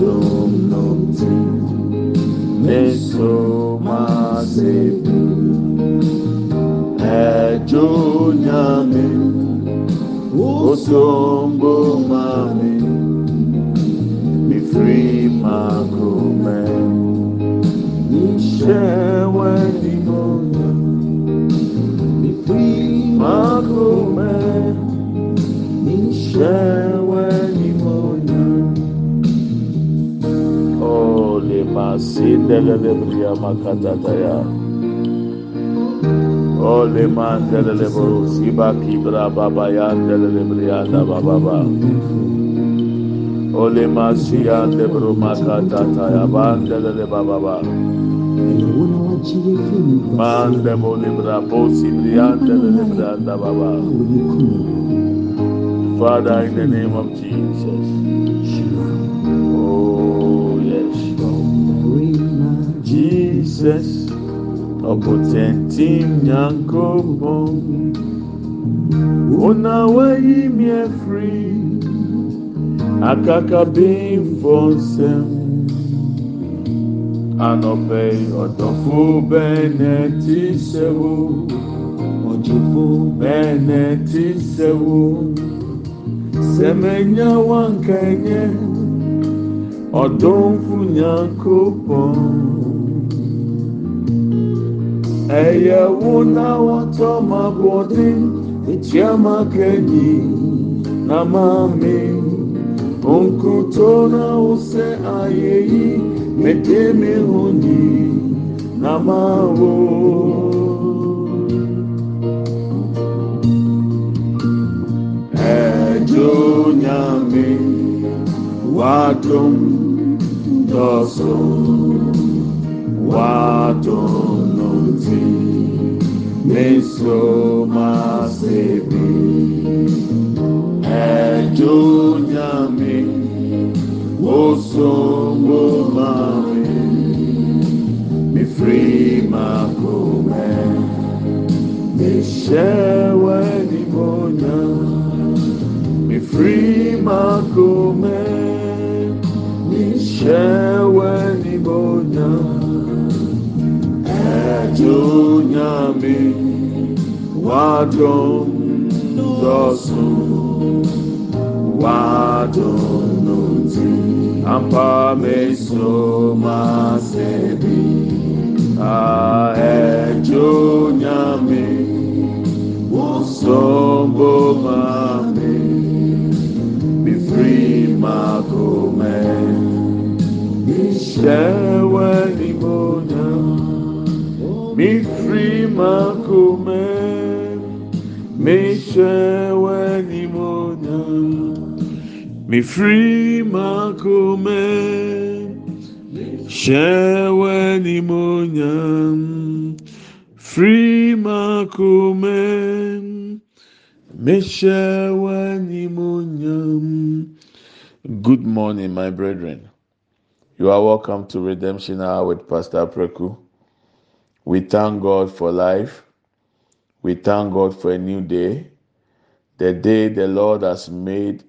Wadum nomtim Meso masebi Ejo nyame Osombo mami Mi free makume Shewe ni moya Mi free makume Shewe Ole mandele le bo siba kibra baba ya ndele le bria da baba ba Ole masia de bro makatata ya bandele le baba ba da baba Father in the name of Jesus Jesus ọ̀pọ̀tẹ̀ntìm nyankopɔn ona wayi mi afiri akakabinfo nsɛm anɔpɛ ɔdɔfo bɛnɛ ti sɛwo ɔgyefo bɛnɛ ti sɛwo sɛmɛnya wankanyɛ ɔdɔnfo nyankopɔn. ẹ̀yẹ̀ wù náà wọ́n tọ́ máa bọ̀ dín ìjẹ́ máa kẹ́yì náà máa mi. Onkuto na use ayé yìí mèdè mi hù ní náà máa wò. Ẹ̀jọ̀ nyàmé wàdùn dọ̀sùn wàdùn. Nùtì meso masebi ẹjọ nyàmé osombo mami mi firi makome mi ṣẹwẹ ni mo yà. Mi firi makome mi ṣẹwẹ ni mo yà nyàmé wàdùn dọ̀sùn wàdùn nùtì ampa meso masebi ẹjọ nyàmé wosombo mami mi firi makome mi mi firi makome ṣẹwẹ ni mo yà firi makome ni mo. Good morning, my brethren. You are welcome to Redemption Hour with Pastor Preku. We thank God for life. We thank God for a new day. The day the Lord has made,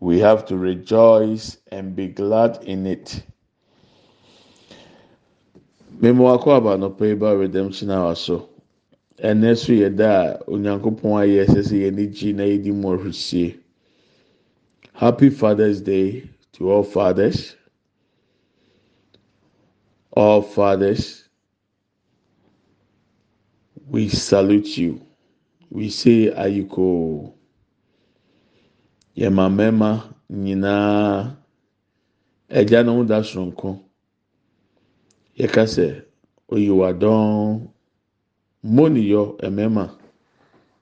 we have to rejoice and be glad in it. Mmemme wakɔ aba nɔpɛ yi ba Redemption Hour so. Ɛnɛ so da a Onyankopɔn ayɛ ɛsɛ sɛ yɛn na yɛdi mu ɔhwɛsie. Happy Father's Day to all fathers. All fathers. we salute you. We say ayiko. Yɛma mmarima nyinaa agya no ho da soronko. Yɛka sɛ oyiwadɔn mmoniyɔ mmarima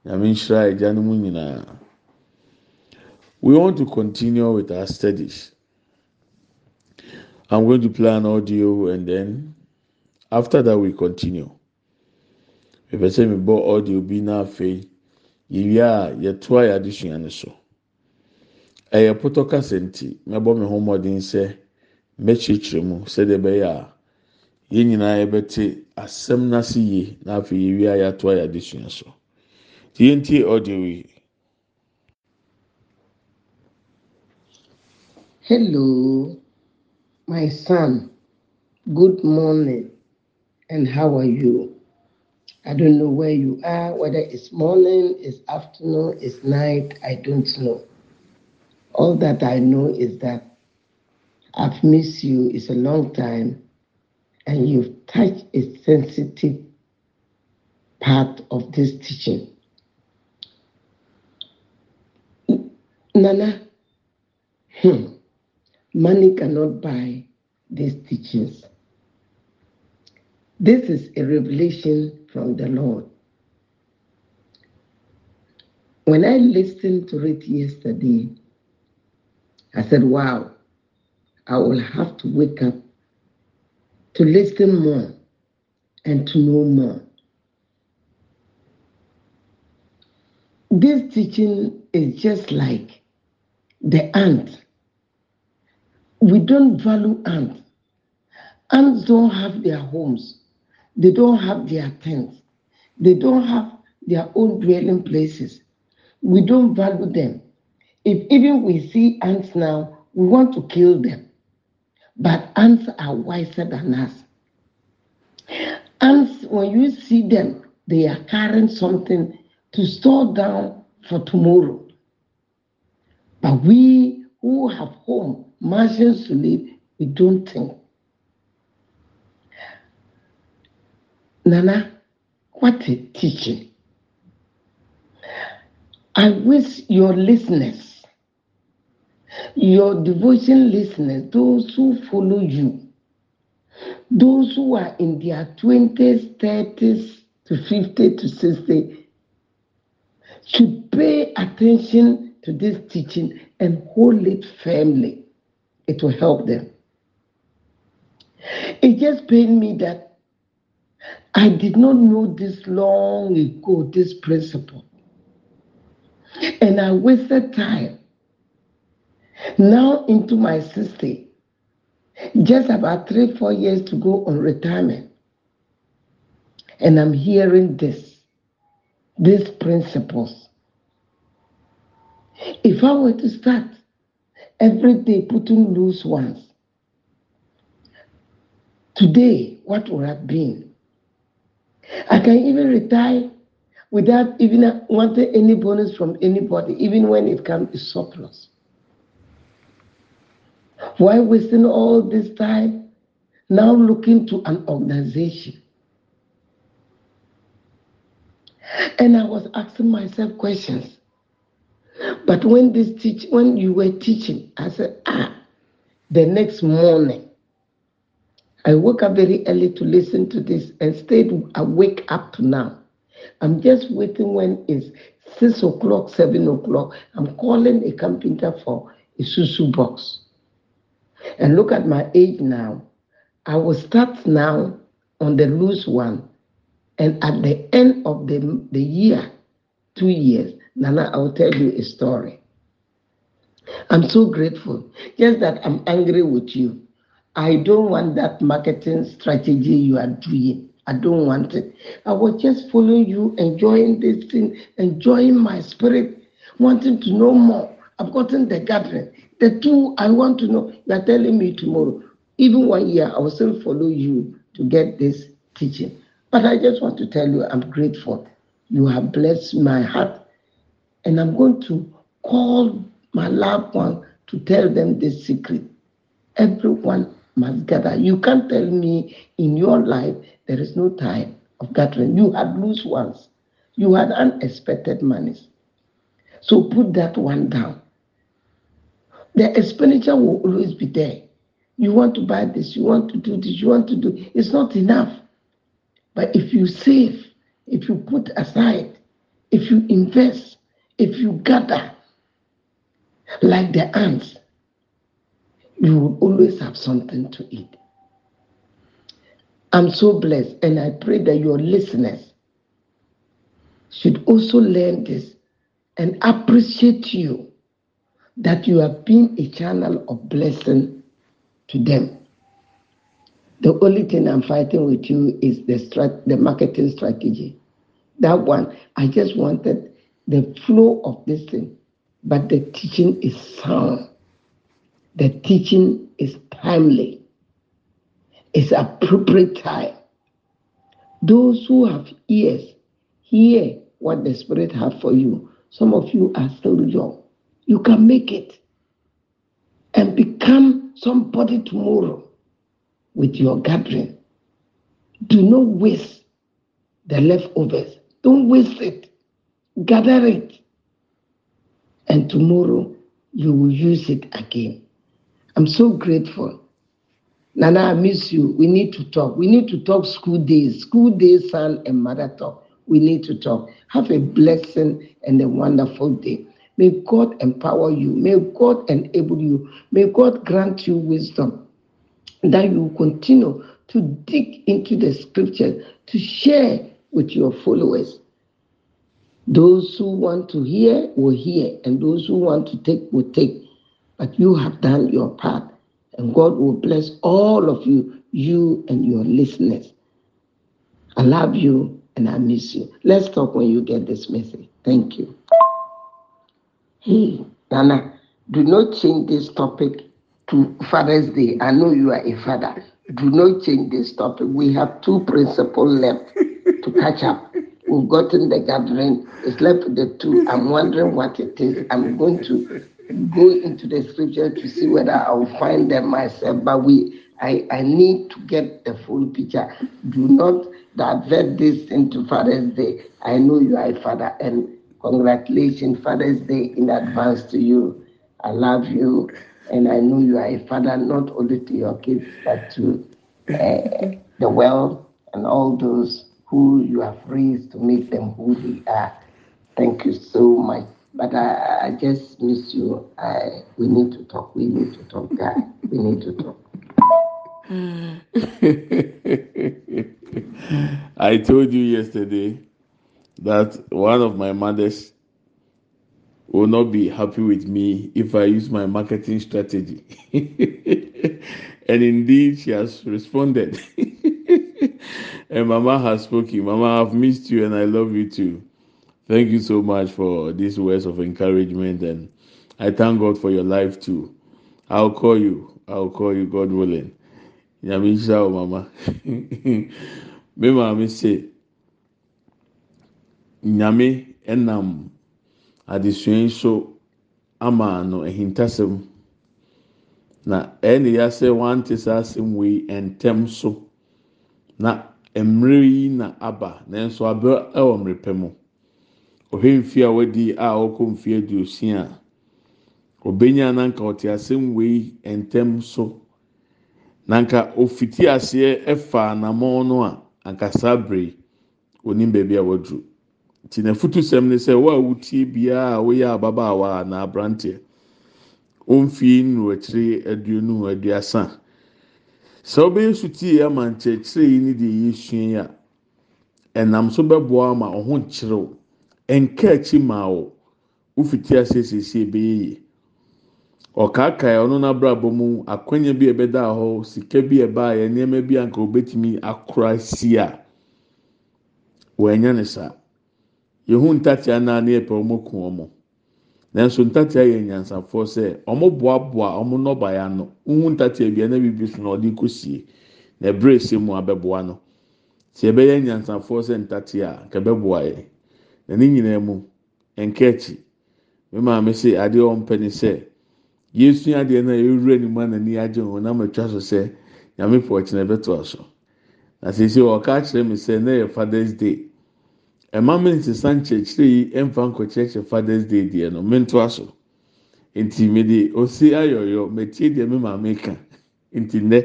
nyame nhyira agya no mu nyinaa. We want to continue with our studies. I'm going to play an audio and then after that we continue. Mepɛ sɛ mebɔ audio bi na afei yɛwie a yɛtoa yɛ adesua no so. Ɛyɛ pɔtɔ kasa nti mɛbɔ me ho mmɔden sɛ mɛkyerɛkyerɛ mu sɛdeɛ ɛbɛyɛ a yɛn nyinaa yɛbɛte asɛm n'ase yie na afei yɛwie a yɛatoa yɛ adesua so. Tie ntie audio yi. Hello, my son. Good morning. And how are you? I don't know where you are, whether it's morning, it's afternoon, it's night, I don't know. All that I know is that I've missed you. It's a long time, and you've touched a sensitive part of this teaching. Nana, hmm, money cannot buy these teachings. This is a revelation from the Lord. When I listened to it yesterday, I said, wow, I will have to wake up to listen more and to know more. This teaching is just like the ant. We don't value ants. Ants don't have their homes. They don't have their tents. They don't have their own dwelling places. We don't value them. If even we see ants now, we want to kill them. But ants are wiser than us. Ants, when you see them, they are carrying something to store down for tomorrow. But we who have home, mansions to live, we don't think. Nana, what a teaching. I wish your listeners, your devotion listeners, those who follow you, those who are in their 20s, 30s to 50 to 60, should pay attention to this teaching and hold it firmly. It will help them. It just pained me that I did not know this long ago, this principle. And I wasted time. Now into my 60, just about three, four years to go on retirement. And I'm hearing this, these principles. If I were to start every day putting loose ones, today, what would have been? I can even retire without even wanting any bonus from anybody, even when it comes to surplus. Why wasting all this time now looking to an organization? And I was asking myself questions. But when this teach when you were teaching, I said, ah, the next morning, I woke up very early to listen to this and stayed awake up to now. I'm just waiting when it's six o'clock, seven o'clock. I'm calling a carpenter for a susu box. And look at my age now. I will start now on the loose one. And at the end of the, the year, two years, Nana, I'll tell you a story. I'm so grateful. Just that I'm angry with you. I don't want that marketing strategy you are doing. I don't want it. I was just following you, enjoying this thing, enjoying my spirit, wanting to know more. I've gotten the gathering. The two I want to know, you are telling me tomorrow. Even one year, I will still follow you to get this teaching. But I just want to tell you, I'm grateful. You have blessed my heart. And I'm going to call my loved one to tell them this secret. Everyone must gather. You can't tell me in your life there is no time. of gathering. You had loose ones. You had unexpected monies. So put that one down. The expenditure will always be there. You want to buy this, you want to do this, you want to do it's not enough. But if you save, if you put aside, if you invest, if you gather like the ants, you will always have something to eat. I'm so blessed, and I pray that your listeners should also learn this and appreciate you that you have been a channel of blessing to them. The only thing I'm fighting with you is the strat- the marketing strategy. That one, I just wanted the flow of this thing, but the teaching is sound. The teaching is timely. It's appropriate time. Those who have ears hear what the Spirit has for you. Some of you are still young. You can make it and become somebody tomorrow with your gathering. Do not waste the leftovers. Don't waste it. Gather it. And tomorrow you will use it again. I'm so grateful. Nana, I miss you. We need to talk. We need to talk school days. School days, son and mother talk. We need to talk. Have a blessing and a wonderful day. May God empower you. May God enable you. May God grant you wisdom that you continue to dig into the scriptures to share with your followers. Those who want to hear will hear, and those who want to take will take. But you have done your part, and God will bless all of you, you and your listeners. I love you and I miss you. Let's talk when you get this message. Thank you. Hey, Nana, do not change this topic to Father's Day. I know you are a father. Do not change this topic. We have two principles left to catch up. We've gotten the gathering. It's left the two. I'm wondering what it is. I'm going to go into the scripture to see whether I'll find them myself. But we, I, I need to get the full picture. Do not divert this into Father's Day. I know you are a father, and congratulations, Father's Day in advance to you. I love you, and I know you are a father not only to your kids but to uh, the world and all those who you have raised to make them who they are. Thank you so much. But I, I just miss you. I, we need to talk. We need to talk, guy. We need to talk. I told you yesterday that one of my mothers will not be happy with me if I use my marketing strategy. and indeed, she has responded. and Mama has spoken. Mama, I've missed you and I love you too. Thank you so much for these words of encouragement. And I thank God for your life too. I'll call you. I'll call you, God willing. Wo mama. Me maame se, Nyame nam adesua yi so ama no ahintasɛm. Na ne ya sɛ wante saa asɛm wei ntɛm so. Na mmerɛ yi na aba nanso abɛ ɛwɔ mmerɛ pɛ mu. Ɔhwɛ mfe a wadi a ɔkɔ mfe aduosia a ɔbɛnya nanka ɔte asɛm wei ntɛm so. Nanka ofiti aseɛ ɛfa anamɔn no a ankasa bere onim baabi a waduru nti na futu sɛm ne sɛ wo a wotie biara a woyɛ ababaawa na aberanteɛ ɔmfie nnuro aduonu aduasa. Sɛ ɔbɛyɛ sutie ama nkyerɛkyerɛ yi ne deɛ yɛsua yi a ɛnam so bɛboa ama ɔho nkyerɛw. Nka akyi ma wo wofiti aseɛ siesie bɛyɛ yie. Ɔkaakae ɔno n'abrabɔ mu akwanya bi a ɛbɛda hɔ sika bi a ɛbaeɛ nneɛma bi a nka obetumi akora si a wɔanya ne saa. Yehu ntatea naa ne yɛpɛ wɔn ku wɔn nanso ntatea yɛ nyansafoɔ sɛ wɔn boaboa wɔn nnɔbaeɛ ano. Nhu ntatea bi ɛna bibi so na ɔde kɔsie. Na ɛbrɛ esi mu abɛboa no. Sɛ yɛbɛyɛ nyansafoɔ sɛ ntatea a kɛbɛboa yɛ na ne nyinaa mu nka akyi. Me maame sɛ adeɛ wɔn pɛ ne sɛ yɛsua adeɛ no a yɛwura ne mu a agye ho na ma atwa so sɛ nyame pɔ ɔkyena ɛbɛto aso na sisi ɔka kyerɛ mi sɛ ne yɛ fathers day ɛma mi nsesa nkyerɛkyerɛ yi ɛnfa nkɔkyerɛkyerɛ fathers day deɛ no mi nto aso nti mi de osi ayɔyɔ mɛtie deɛ mi maame ka. Nti nnɛ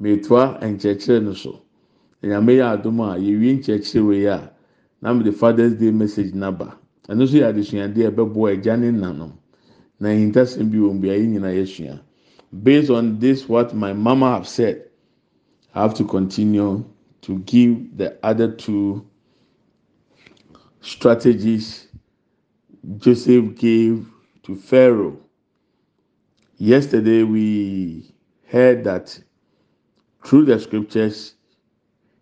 mɛtoa nkyerɛkyerɛ no so. Nyame yɛ adum a yɛwie nkyerɛkyerɛ wɔ yi a na mi de fathers day message naba. Ɛno nso yɛ adesuadeɛ ɛbɛboa ɛgya ne nanom na ahintasɛm bi wɔ mu bi a yɛn nyinaa yɛsua based on this what my mama have said i have to continue to give the other two strategies joseph gave to pharaoh. Yesterday we heard that through the scriptures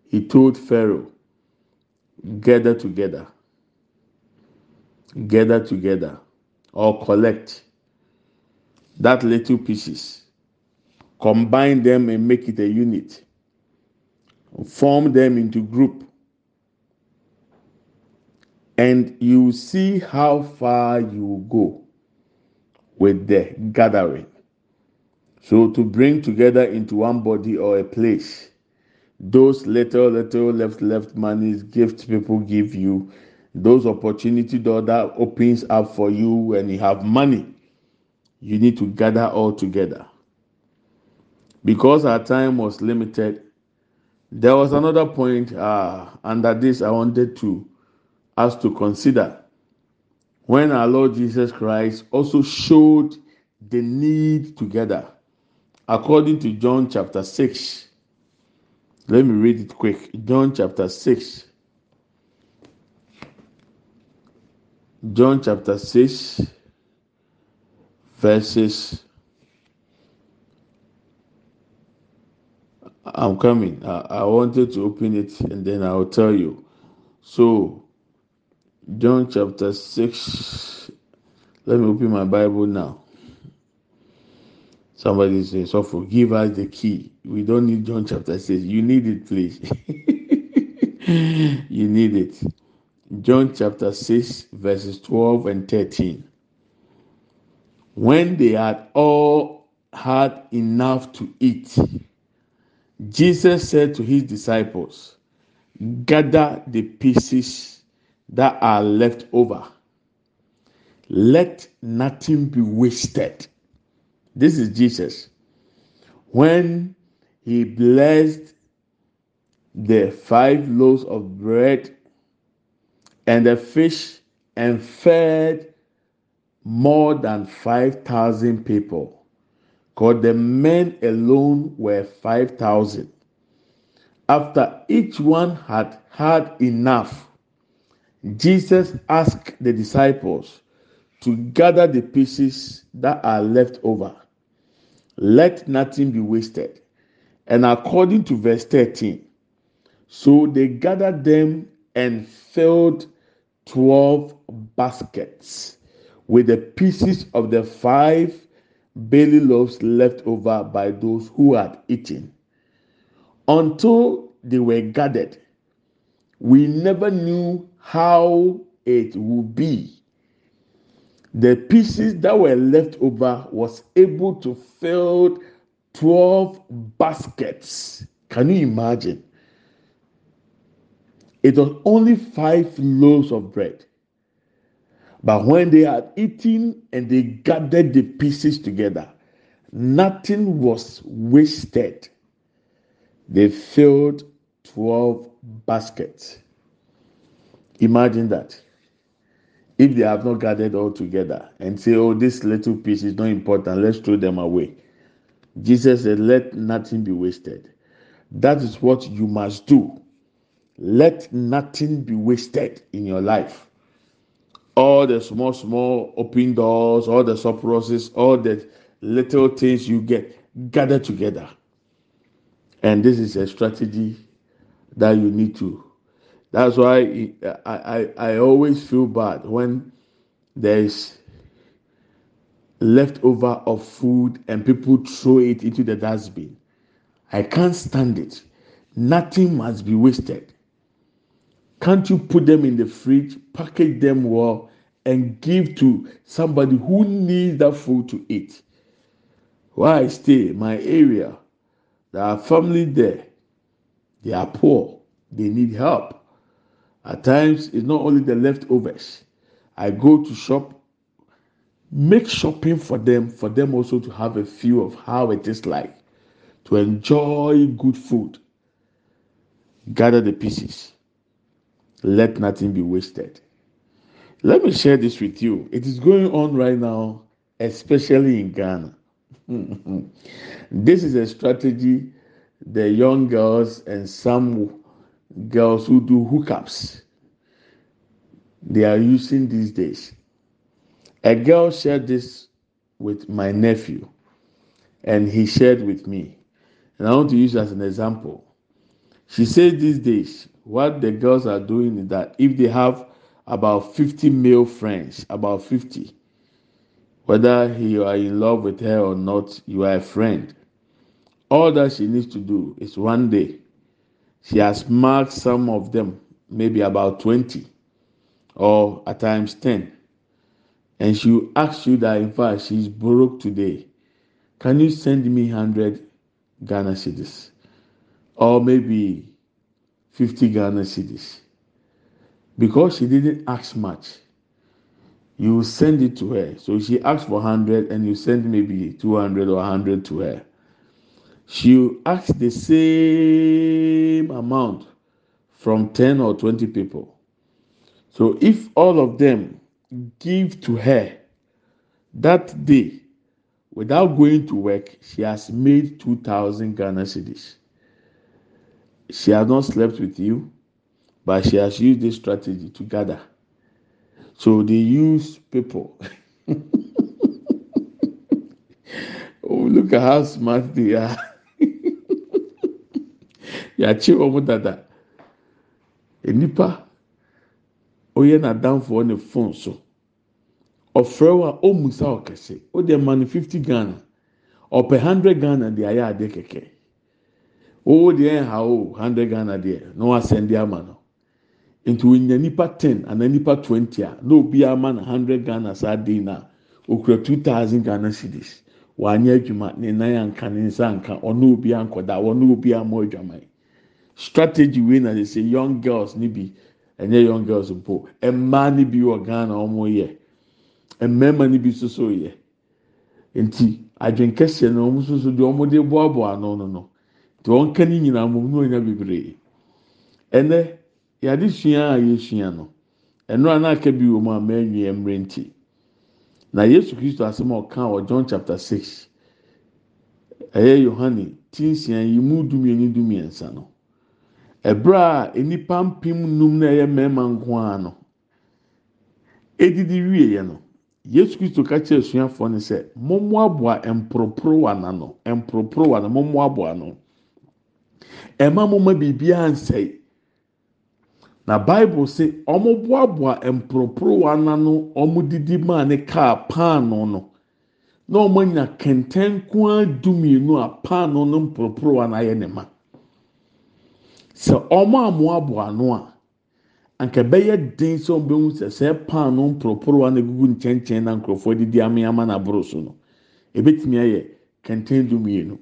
he told pharaoh gather together gather together or collect that little pieces, combine them and make it a unit, form them into group, and you see how far you go with the gathering. So to bring together into one body or a place, those little little left left monies gifts people give you, those opportunity door that opens up for you when you have money you need to gather all together. Because our time was limited, there was another point uh, under this I wanted to us to consider. When our Lord Jesus Christ also showed the need together, according to John chapter 6. Let me read it quick. John chapter 6. John chapter 6 verses I'm coming. I, I, wanted to open it and then I'll tell you. So, John chapter 6. Let me open my Bible now. Somebody says, So forgive us the key. We don't need John chapter 6. You need it, please. you need it. John chapter 6, verses 12 and 13. When they had all had enough to eat, Jesus said to his disciples, Gather the pieces that are left over. Let nothing be wasted. This is Jesus. When he blessed the five loaves of bread and the fish and fed more than 5,000 people. Because the men alone were 5,000. After each one had had enough, Jesus asked the disciples to gather the pieces that are left over. Let nothing be wasted. And according to verse 13, so they gathered them and filled 12 baskets with the pieces of the five barley loaves left over by those who had eaten. Until they were gathered, we never knew how it would be. The pieces that were left over was able to fill 12 baskets. Can you imagine? It was only five loaves of bread but when they had eaten and they gathered the pieces together, nothing was wasted. They filled 12 baskets. Imagine that. If they have not gathered all together and say, oh, this little piece is not important, let's throw them away. Jesus said, let nothing be wasted. That is what you must do. Let nothing be wasted in your life all the small, small open doors, all the surprises, all the little things you get gather together. And this is a strategy that you need to. That's why I, I, I always feel bad when there is leftover of food and people throw it into the dustbin. I can't stand it. Nothing must be wasted. Can't you put them in the fridge, package them well, and give to somebody who needs that food to eat? Where I stay, my area, there are family there. They are poor. They need help. At times, it's not only the leftovers. I go to shop, make shopping for them, for them also to have a feel of how it is like to enjoy good food. Gather the pieces. Let nothing be wasted. Let me share this with you. It is going on right now, especially in Ghana. this is a strategy the young girls and some girls who do hookups they are using these days. A girl shared this with my nephew, and he shared with me. And I want to use as an example. She said these days, what the girls are doing is that if they have about 50 male friends, about 50, whether you are in love with her or not, you are a friend. All that she needs to do is one day, she has marked some of them, maybe about 20 or at times 10, and she will ask you that in fact she's broke today. Can you send me 100 Ghana cedis? Or maybe 50 Ghana cedis? Because she didn't ask much, you send it to her. So she asked for 100 and you send maybe 200 or 100 to her. She ask the same amount from 10 or 20 people. So if all of them give to her that day without going to work, she has made 2,000 Ghana cedis. She has not slept with you, but she has used this strategy to gather. So they use people. oh, look at how smart they are. Yàkye wɔn dada. Nipa oyɛ n'adamfoɔ ne phone so. Ɔfrɛ wo ɔmusa ɔkɛse o deɛ ma no fifty ghana. Ɔpɛ hundred ghana deɛ ayɛ ade kɛkɛ. Owó deɛ ɛha o hundred ghana deɛ na wasɛn ama no. Nti wonya nipa ten ana nipa twenty a na obi ama na hundred ghana saa de na okura two thousand ghana cedis. Wanyɛ adwuma ne nan anka ne nsa anka ɔno obi ankɔda ɔno obi ama adwuma strategy wey na de say young girls ni bi ɛnyɛ young girls mpo mmaa ni bi wɔ ghana wɔn yɛ mmarima ni bi soso yɛ nti adwene kɛseɛ na wɔn soso deɛ wɔn de boaboa ano no no nti wɔn ka ne nyinaa mo mu ɔnya bebree ɛnɛ yade sua a yɛsua no ɛno a n'aka bi wɔ mu a mɛnwie mmerɛ nti na yesu kristo asɛm a ɔka wɔ john chapter six. Ɛyɛ yohane ti nsia yi mu dumienu dumiɛnsa no ɛberɛ a nipa mpem num na ɛyɛ mmarima nko ara no edidi wie yɛ no yesu kristo ka kyerɛ no sɛ mɔmmoaboa mporoporowa n'ano mporoporowa no mɔmmoaboa no. Ɛma mɔmma biribiara nsɛe. Na bible sɛ wɔn boaboa mporoporowa n'ano wɔn didi maa ne kaa paano no na wɔn anya kɛntɛn koa dumienu a paano no mporoporowa no ne ma. Sɛ wɔn amoaboa ano a anka bɛyɛ den sɛ wɔn bɛhu sɛ sɛ paano mporoporowa no gugu nkyɛnkyɛn na nkurɔfoɔ didi ameama n'aboro so no ebetumi ayɛ kɛntɛn dumienu.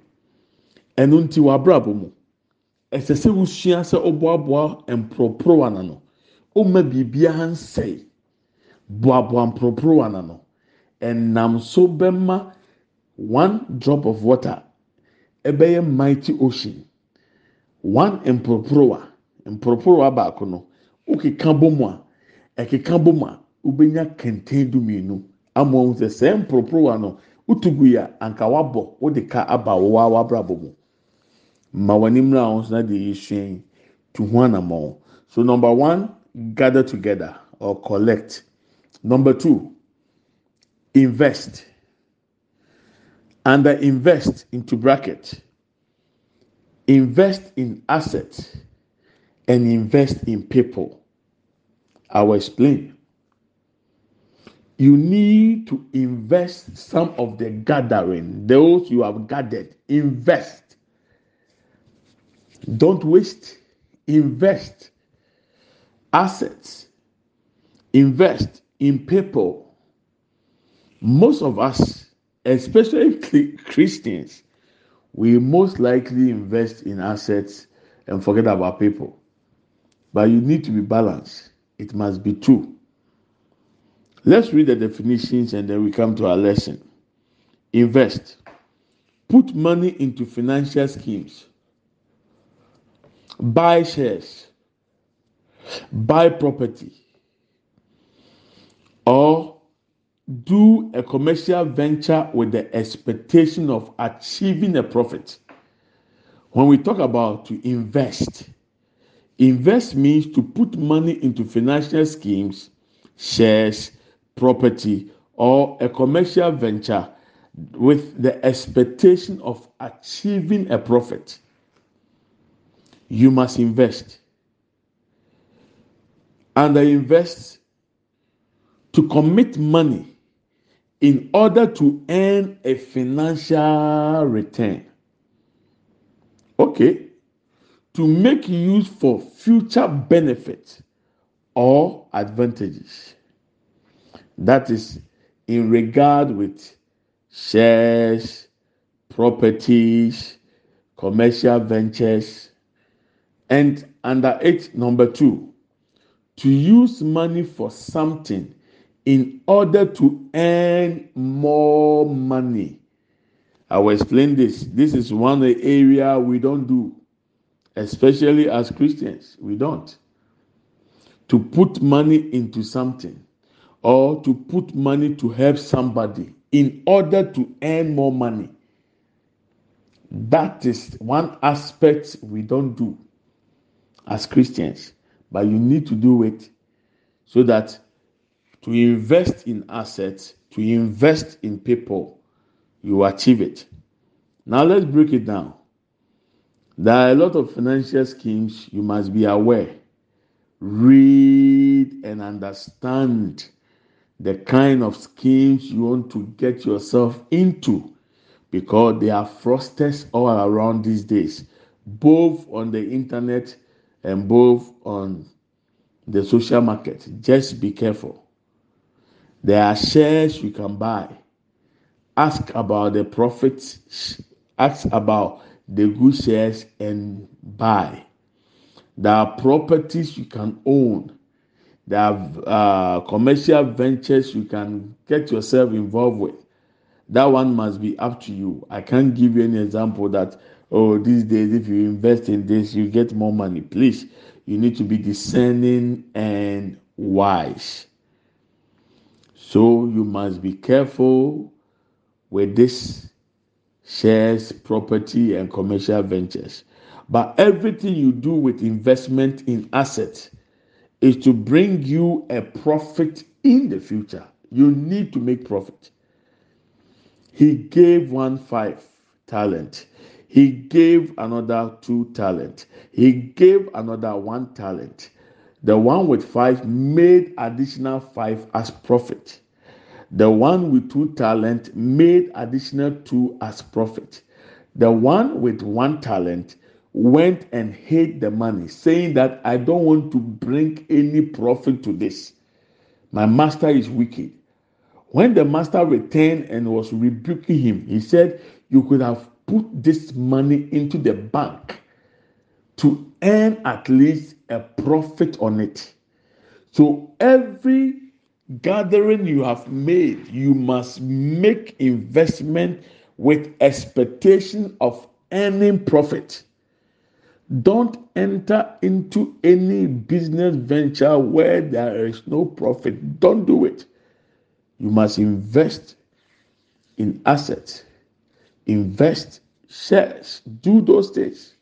Ɛno nti wɔ abrabɔ mu. Ɛsɛ sɛ wosua sɛ ɔboaboa mporoporowa n'ano ɔmma biribiara nsɛe. Boaboa mporoporowa n'ano ɛnam so bɛma one drop of water. Ɛbɛyɛ mighty ocean. One mporoporowa mporoporowa baako no okeka bɔ mu a ɛkeka bɔ mu a wobɛnya kɛntɛn du mmienu ama sɛ sɛ mporoporowa no wotu gu ya anka wabɔ wode ka aba wɔwɔ awabrabɔ mu. Ma wɔn anim na wɔn nso na deɛ yɛsua ho anamɔ so number one gather together or collect. Number two invest. Under invest into bracket. Invest in assets and invest in people. I will explain. You need to invest some of the gathering those you have gathered. Invest. Don't waste. Invest. Assets. Invest in people. Most of us especially christians we most likely invest in assets and forget about people. But you need to be balanced. It must be two. Let's read the definitions and then we come to our lesson. Invest. Put money into financial schemes. Buy shares. Buy property. Or do a commercial venture with the expectation of achieving a profit. When we talk about to invest, invest means to put money into financial schemes, shares, property, or a commercial venture with the expectation of achieving a profit. You must invest. And I invest to commit money in order to earn a financial return. Okay, to make use for future benefits or advantages. That is in regard with shares, properties, commercial ventures, and under it, number two, to use money for something in order to earn more money. I will explain this. This is one area we don't do, especially as Christians. We don't. To put money into something or to put money to help somebody in order to earn more money. That is one aspect we don't do as Christians, but you need to do it so that to invest in assets, to invest in people, you achieve it. Now let's break it down. There are a lot of financial schemes you must be aware. Read and understand the kind of schemes you want to get yourself into because there are fraudsters all around these days, both on the internet and both on the social market. Just be careful. There are shares you can buy ask about the profits, ask about the good shares and buy. There are properties you can own. There are uh, commercial ventures you can get yourself involved with. That one must be up to you. I can't give you any example that, oh, these days, if you invest in this, you get more money. Please, you need to be discerning and wise. So you must be careful with this shares, property, and commercial ventures. But everything you do with investment in assets is to bring you a profit in the future. You need to make profit. He gave one five talent. He gave another two talent. He gave another one talent. The one with five made additional five as profit. The one with two talent made additional two as profit. The one with one talent went and hid the money, saying that I don't want to bring any profit to this. My master is wicked. When the master returned and was rebuking him, he said, You could have put this money into the bank to earn at least a profit on it. So every gathering you have made, you must make investment with expectation of earning profit. Don't enter into any business venture where there is no profit. Don't do it. You must invest in assets, invest shares, do those things.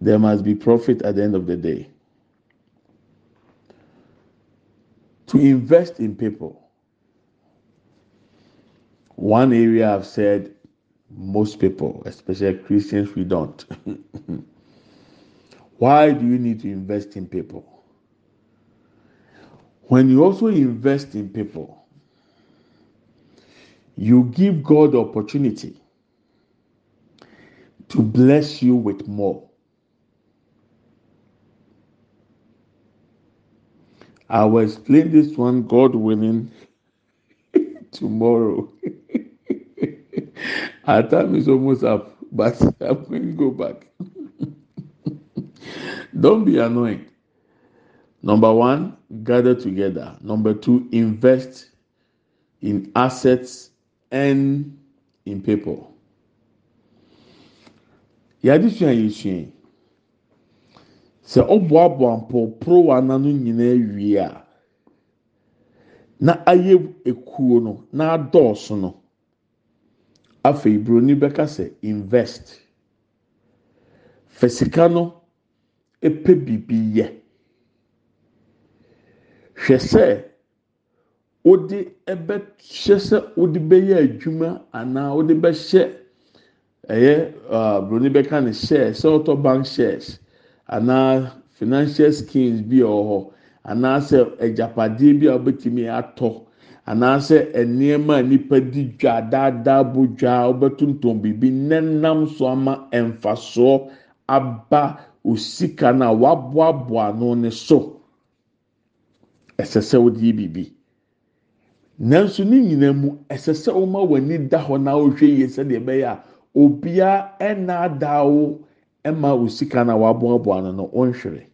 There must be profit at the end of the day. to invest in people. One area I've said most people, especially Christians, we don't. Why do you need to invest in people? When you also invest in people, you give God opportunity to bless you with more. I will explain this one, God willing, tomorrow. Our time is almost up, but I'm going to go back. don't be annoyed number one gather together number two invest in assets and in people yàda sua yɛ sua sɛ ɔboaboa mpɔporowa n'ano nyinaa wie a na ayɛ ekuo no na adɔɔso no afei broni bɛka sɛ invest. Fɛ sika no epɛ biribi yɛ. Hwɛ sɛ wode ɛbɛhyɛ sɛ wode bɛyɛ adwuma anaa wode bɛhyɛ ɛyɛ broni bɛka ne shares sɛ ɔtɔ bank shares anaa financial schemes bi wɔ hɔ. Anaasɛ agyapadeɛ bi a wobɛtumi atɔ. Anaasɛ nneɛma a nipa di dwa daadaa bo dwa wobɛtontɔn biribi nenam so ama mfasoɔ aba osika no a waboaboa ano ne so. Ɛsɛ sɛ wode yɛ biribi. Nanso ne nyinaa mu ɛsɛ sɛ woma w'ani da hɔ na wohwɛ yie sɛdeɛ ɛbɛyɛ a obiara ɛnaadaa wo ɛma osika no a waboaboa no no ɔnhwere.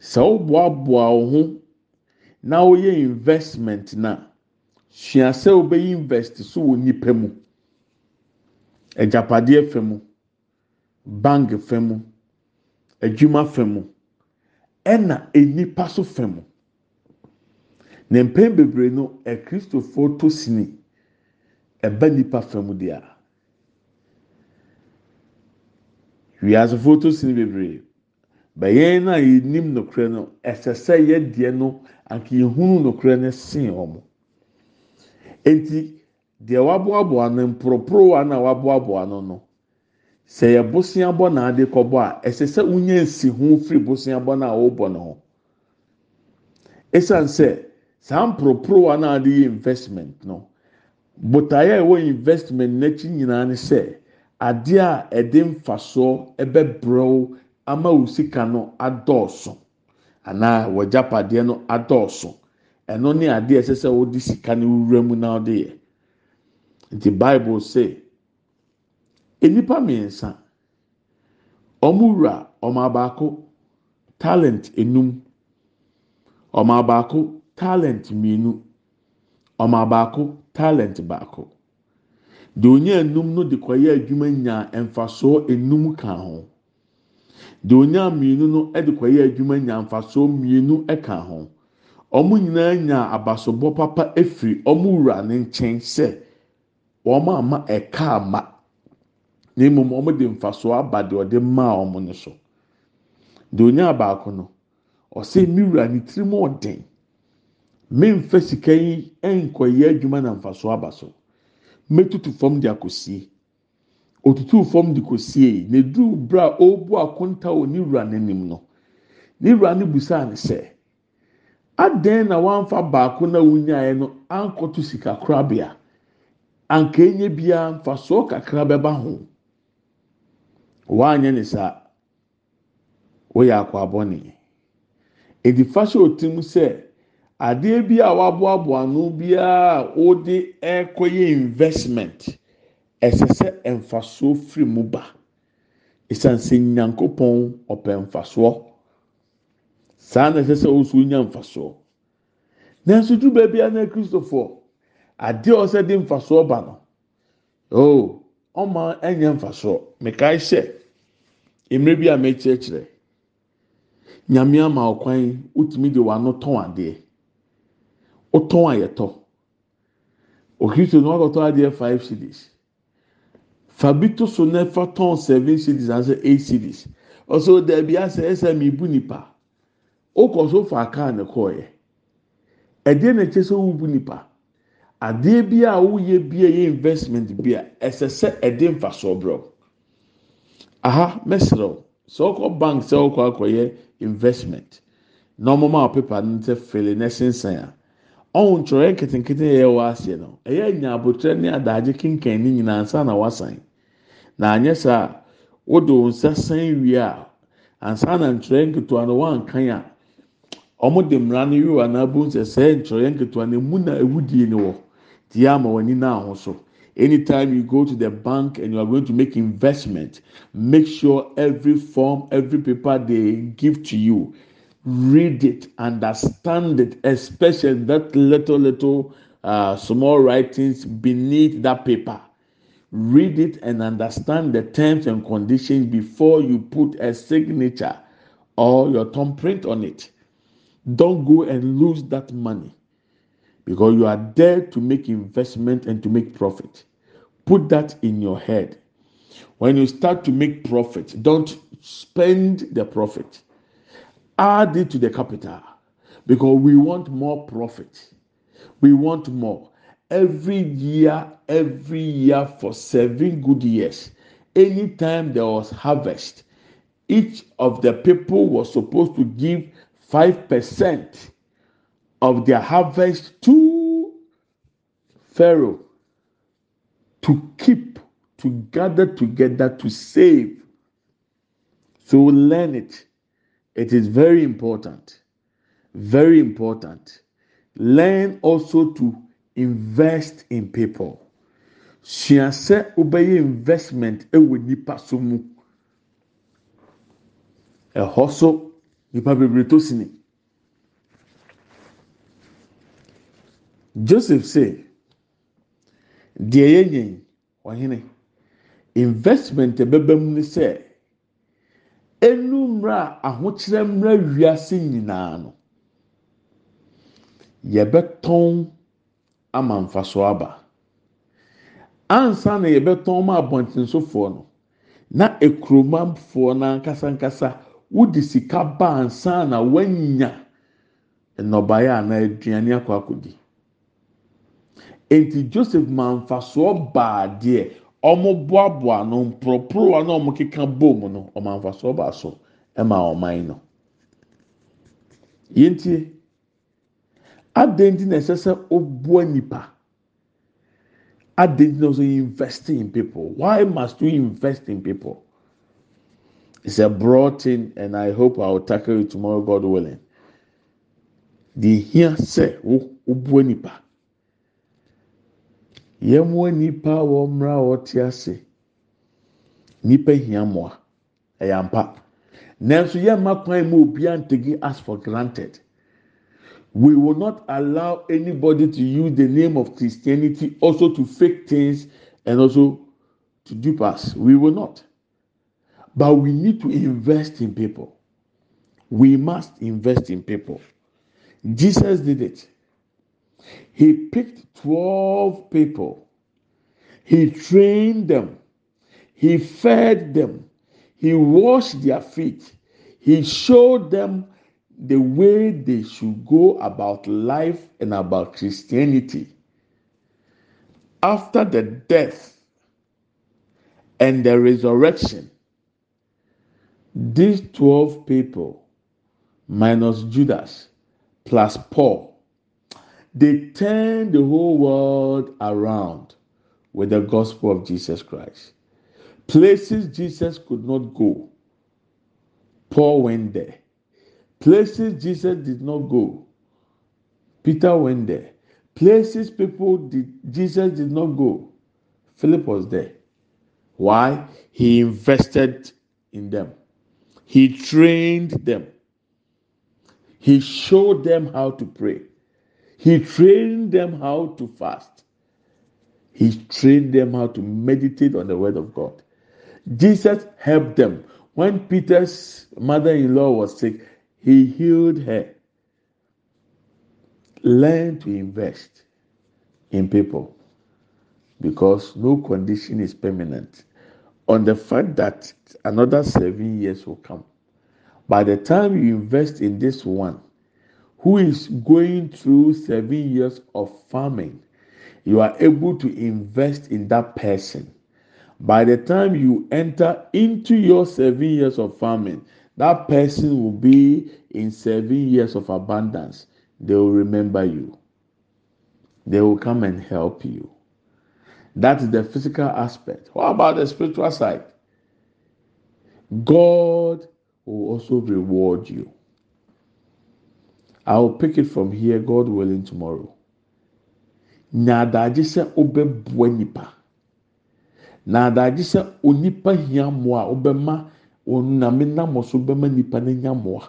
Sɛ woboaboa wo ho na woyɛ investment na sua sɛ wobɛyɛ invest so wɔ nipa mu. Agyapadeɛ fɛ mu bank fɛ mu adwuma fɛ mu ɛna enipa so fɛ mu. Na mpɛn bebree no ɛkristofoɔ to sini ɛba nipa fɛ mu deɛ wiasefoɔ to sini bebree. Bɛyɛn no a yɛnim nokorɛ no ɛsɛ sɛ yɛdeɛ no anka yɛhunu nokorɛ no sen wɔn eti deɛ waboaboa no mporoporowa no a waboaboa no no sɛ yɛ bosia bɔ n'ade kɔbɔ a ɛsɛ sɛ wonya nsi ho firi bosia bɔ no a wɔrebɔ no ho. Esan sɛ saa mporoporowa no a de yɛ investment no botaeɛ a ɛwɔ investment n'akyi nyinaa ne sɛ adeɛ a ɛde mfasoɔ ɛbɛbrɛw ama wo sika no adɔɔso anaa wɔgyapadeɛ no adɔɔso. Ɛno ne adeɛ ɛsɛ sɛ wɔde sika no wura mu na ɔde yɛ. Nti bible say nnipa mmiɛnsa wɔn wura wɔn abaako talent enum wɔn abaako talent mmienu wɔn abaako talent baako. Deɛ onyaa enum no de kɔyɛ adwuma nya mfasoɔ enum ka ho. Deɛ onyaa mmienu no de kɔyɛ adwuma nya mfasoɔ mmienu ka ho. Wɔn nyinaa nya abasobɔ papa efiri wɔn wura ne nkyɛn sɛ wɔn ama ɛka ama. Na mmom wɔn de mfasoɔ aba deɛ ɔde maa wɔn no so. Deɛ onyaa baako no ɔsɛ mi wura ne tirim ɔden mmemfa sika yi nkɔyɛ adwuma na mfasoɔ aba so. Mɛtutu fam de akɔsie otutu fam de kɔsie na eduru bere a ɔrebu akonta wɔ ne wura n'anim no. Ne wura no busaa ne sɛ adan na wamfa baako na wunyaeɛ no ankɔto sika korabea anka enye biara mfasoɔ kakra bɛba ho. Wanyɛ ne saa. Wɔyɛ akɔabɔne edifa hyɛ otim sɛ adeɛ bi a waboaboa ano biara a wɔde ɛkɔyɛ investment. Ɛsɛ sɛ mfasoɔ firi mu ba. Esan sɛ nyankopɔn ɔpɛ mfasoɔ. Saa na ɛsɛ sɛ ɔso nya mfasoɔ. Nanso du baabi a na kristofoɔ adeɛ a ɔsɛ de mfasoɔ ba no oo ɔma ɛnyɛ mfasoɔ. Mekae hyɛ mmerɛ bi a mɛkyerɛkyerɛ nyame ama ɔkwan wotumi de wano tɔn adeɛ. Wotɔn ayɛtɔ okristo no wakɔtɔ adeɛ five cities fa bi to so na fa tɔn seven cities ase eight cities. Ɔsɛ dɛbi asɛ ɛsɛ mi bu nipa. Okɔ so fa kaa ne kɔɔɛ ɛdeɛ na ɛkyɛ sɛ wobu nipa. Adeɛ bi a woyɛ bi a yɛ investment bi a ɛsɛ sɛ ɛde nfa so brɛ aha mɛsirɛw sɛ ɔkɔ bank sɛ ɔkɔ akɔyɛ investment. Na ɔmo ma pepa no sɛ fele na ɛsensɛn a ɔmo ntwerɛ nketenkete no ɛyɛ ne adagye kenkan ne nyinaa nsa na wasan. Na saa nsa san wie a ansa na ntwerɛ nketewa no wankan a de no ntwerɛ nketewa no na ewudie wɔ ama wɔn ahosuo Anytime you go to the bank and you are going to make investment, make sure every form, every paper they give to you, read it, understand it, especially that little, little uh, small writings beneath that paper. Read it and understand the terms and conditions before you put a signature or your thumbprint on it. Don't go and lose that money because you are there to make investment and to make profit. Put that in your head. When you start to make profit, don't spend the profit. Add it to the capital because we want more profit. We want more. Every year, every year for seven good years, anytime there was harvest, each of the people was supposed to give 5% of their harvest to Pharaoh to keep, to gather together, to save. So learn it. It is very important. Very important. Learn also to invest in people. Sua sɛ wobɛyɛ investment ɛwɔ nipa so mu. Ɛhɔ so nipa bebree to sini. joseph say deɛ yɛnyɛ ɔhene investment ɛbɛbɛ mu ni sɛ enu mmerɛ a ahokyerɛ mmerɛ wiase nyinaa no yɛbɛtɔn ama nfaso aba ansa na yɛbɛtɔn ma abɔntensofoɔ no na ekuromafoɔ n'ankasa nkasa wodi sika ba ansa na wanya nnɔbaeɛ anaa aduane akɔ akɔdi. eti joseph manfasoɔ baa deɛ wɔn boaboa no mporoporowa na wɔn keka bom no wɔn manfasoɔ baa so ma ɔman no. Yɛntie adan ti na ɛsɛ sɛ ɔboa nipa adan ti na ɔsɛ invest in people? Why must we invest in people? It's a broad thing and i hope i will tackle it tomorrow god willing. The here sɛ ɔboa nipa. Yɛmmoa nipa wɔ mmerɛ a wɔte ase. Nipa hia mmoa. Ɛyɛ ampa. Nanso yɛmma kwan mu obiara ntegi us for granted. We will not allow anybody to use the name of christianity also to fake things and also to dupe us. We will not. But we need to invest in people. We must invest in people. Jesus did it he picked 12 people. He trained them. He fed them. He washed their feet. He showed them the way they should go about life and about Christianity. After the death and the resurrection, these 12 people, minus Judas, plus Paul, they turned the whole world around with the gospel of Jesus Christ. Places Jesus could not go, Paul went there. Places Jesus did not go, Peter went there. Places people did Jesus did not go, Philip was there. Why? He invested in them. He trained them. He showed them how to pray. He trained them how to fast. He trained them how to meditate on the word of God. Jesus helped them. When Peter's mother in law was sick, he healed her. Learn to invest in people because no condition is permanent. On the fact that another seven years will come. By the time you invest in this one, who is going through seven years of farming, you are able to invest in that person. By the time you enter into your seven years of farming, that person will be in seven years of abundance. They will remember you. They will come and help you. That is the physical aspect. What about the spiritual side? God will also reward you. I will pick it from here, God willing, tomorrow. Nyadagye sɛ wobɛboa nipa na adagye sɛ onipa hia mmoa a wobɛma onyame nam nipa no nya mmoa.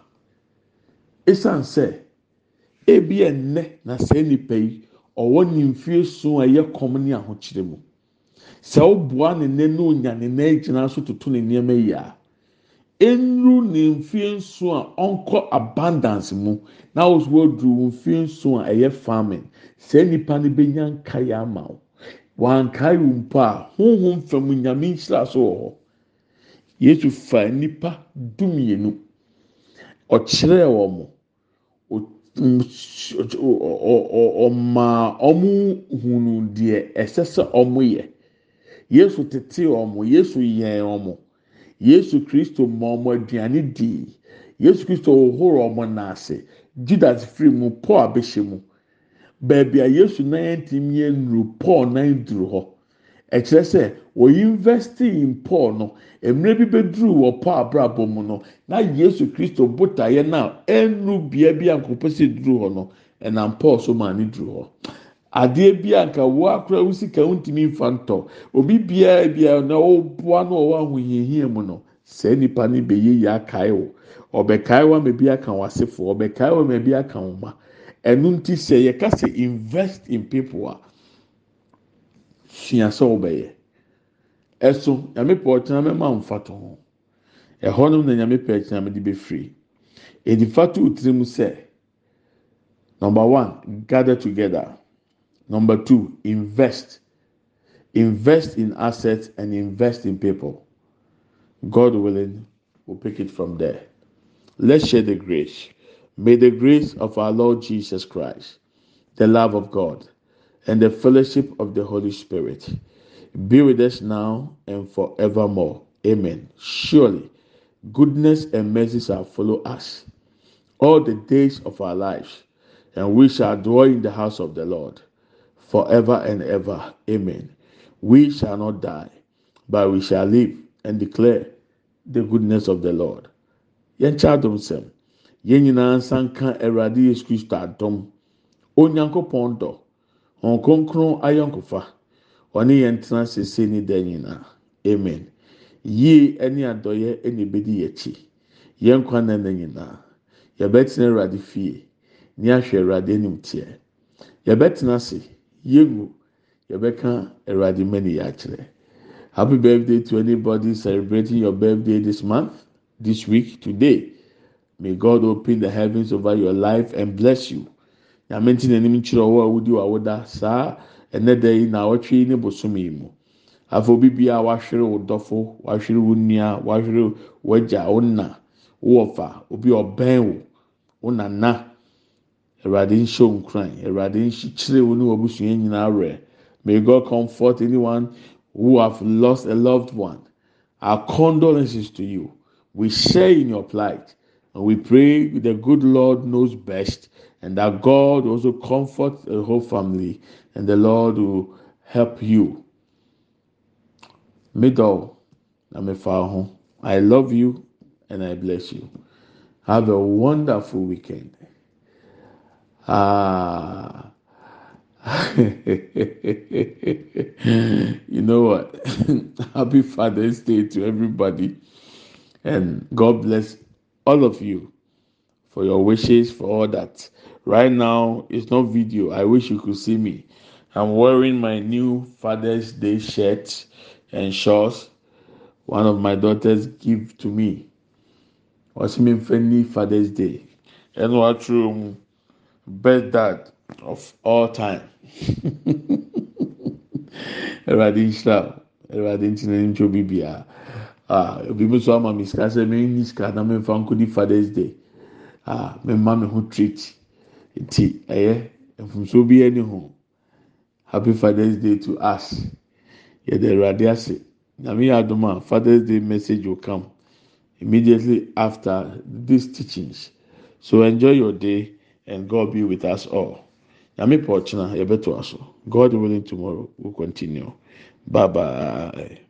Esan sɛ ebi ɛnnɛ na sɛ nipa yi ɔwɔ ne mfie so a ɛyɛ kɔm ne mu. Sɛ ɔboa ne nne na onya ne nan gyina so ne nneɛma yi enuru ne mfie nso a ɔnkɔ abundance mu. Na ɔso ɔduru mfie nso a ɛyɛ farming. Sɛ nipa no bɛnya nkae ama wo. Wankae wo mpo a honhom fam nyame nhyira so wɔ hɔ. Yesu fa nipa dumienu. Ɔkyerɛɛ wɔn ɔmaa wɔn hunu deɛ ɛsɛ sɛ wɔn yɛ. Yesu tete wɔn yesu yɛn wɔn yesu kristo ma wɔn aduane dii yesu kristo hohoro wɔn n'ase. Judas firi mu paul abɛhyɛ mu. Beebi a yesu nan tim yɛ nuru paul nan duru hɔ. Ɛkyerɛ sɛ wɔyi invest in paul no. Mmerɛ bi bɛduru wɔ paul abrabɔ mu no. Na yesu kristo botaeɛ na ɛnuru bea bi a nkɔpɛ sɛ duru hɔ no. Ɛnam paul so maa ne duru hɔ. Adeɛ bi a nka wo akora wo sika ntumi nfa ntɔ. Obi biara biara na ɔboa no ɔwɔ ahohiahia mu no saa nipa no bɛyɛ yie akae wo. Ɔbɛkae wa ma bi aka wɔn asefo ɔbɛkae wa ma bi aka wɔn ma ɛnu nti sɛ yɛka sɛ invest in people a sua sɛ ɔbɛyɛ ɛso nyame pɛ ɔkyena mɛma nfa to ho. Ɛhɔ na nyame pɛ ɛkyena mɛde bɛfiri. Edifa to tirim sɛ number one gather together. Number two invest. Invest in assets and invest in people. God willing we'll pick it from there. Let's share the grace. May the grace of our lord jesus christ the love of god and the fellowship of the holy spirit be with us now and forevermore. Amen. Surely goodness and mercy shall follow us all the days of our lives and we shall dwell in the house of the lord forever and ever. Amen. We shall not die but we shall live and declare the goodness of the lord. Yɛn kyɛ adom sɛm yɛn nyinaa nsa nka awurade yesu kristo adom. Onyankopɔn dɔ wɔn kronkron ayɔnkofa ɔne yɛn tena sese ne da nyinaa. Amen. Yie ɛne adɔyɛ ɛna ebedi yɛn akyi yɛn kwan na ɛna nyinaa. Yɛbɛtena awurade fie ne ahwɛ awurade anim teɛ yɛbɛtena ase yegu yɛbɛka awurade mani yɛ akyerɛ happy birthday to anybody celebrating your birthday this month this week today. May god open the heavens over your life and bless you. Nyame nti n'anim nkyerɛ ɔwɔ a wodi wawoda saa ɛnɛ da yi na awɔtwe ne bosom yi mu. Afɔ obi bia wahwere wo dɔfo wahwere wo nua wahwere wagya wo na wo wɔfa obi ɔbɛn wo wo nana awurade nhyɛ wo nkuran awurade nhyɛkyerɛ wo ne w'abusua nyinaa werɛ may god comfort anyone who have lost a loved one. Our condolences to you. We share in your plight and we pray the good lord knows best and that god also comfort the whole family and the lord will help you. Middle ho i love you and i bless you. Have a wonderful weekend Ah. you know what? Happy Father's Day to everybody. And God bless all of you for your wishes, for all that. Right now, it's not video. I wish you could see me. I'm wearing my new Father's Day shirt and shorts. One of my daughters give to me. What's me Friendly Father's Day? And what true best dad of all time. Awurade nhyira awurade ntina ntwa obi bia ah obi bi so ama mi sika sɛ mi nyi sika na mi nfa nkodi fathers day. Ah mi ma mi ho treat. Nti ɛyɛ nfunso bi ɛni ho. Happy fathers day to us. Yɛde awurade ase. Na mi yɛ adum a fathers day message will come immediately after these teachings. So enjoy your day. And God be with us all. Yami Pochna, Yebeto God willing, tomorrow we'll continue. Bye bye.